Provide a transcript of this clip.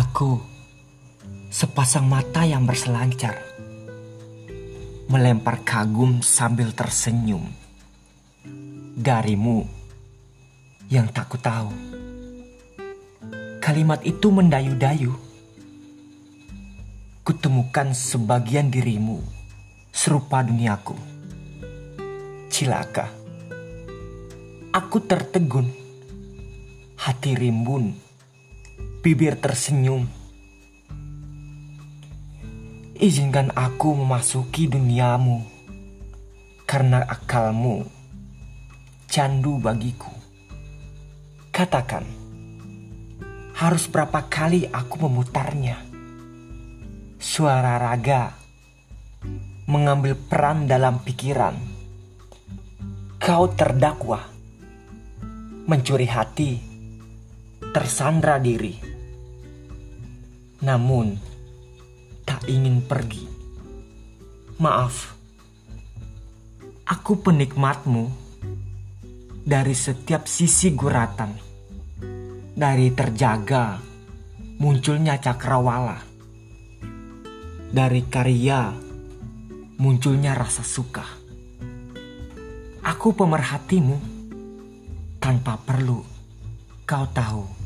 Aku sepasang mata yang berselancar, melempar kagum sambil tersenyum. Darimu yang tak ku tahu. Kalimat itu mendayu-dayu. Kutemukan sebagian dirimu serupa duniaku. Cilaka. Aku tertegun. Hati rimbun. Bibir tersenyum. Izinkan aku memasuki duniamu karena akalmu candu bagiku. Katakan, harus berapa kali aku memutarnya? Suara raga mengambil peran dalam pikiran. Kau terdakwa, mencuri hati, tersandra diri. Namun, tak ingin pergi. Maaf, aku penikmatmu dari setiap sisi guratan. Dari terjaga munculnya cakrawala. Dari karya munculnya rasa suka. Aku pemerhatimu tanpa perlu kau tahu.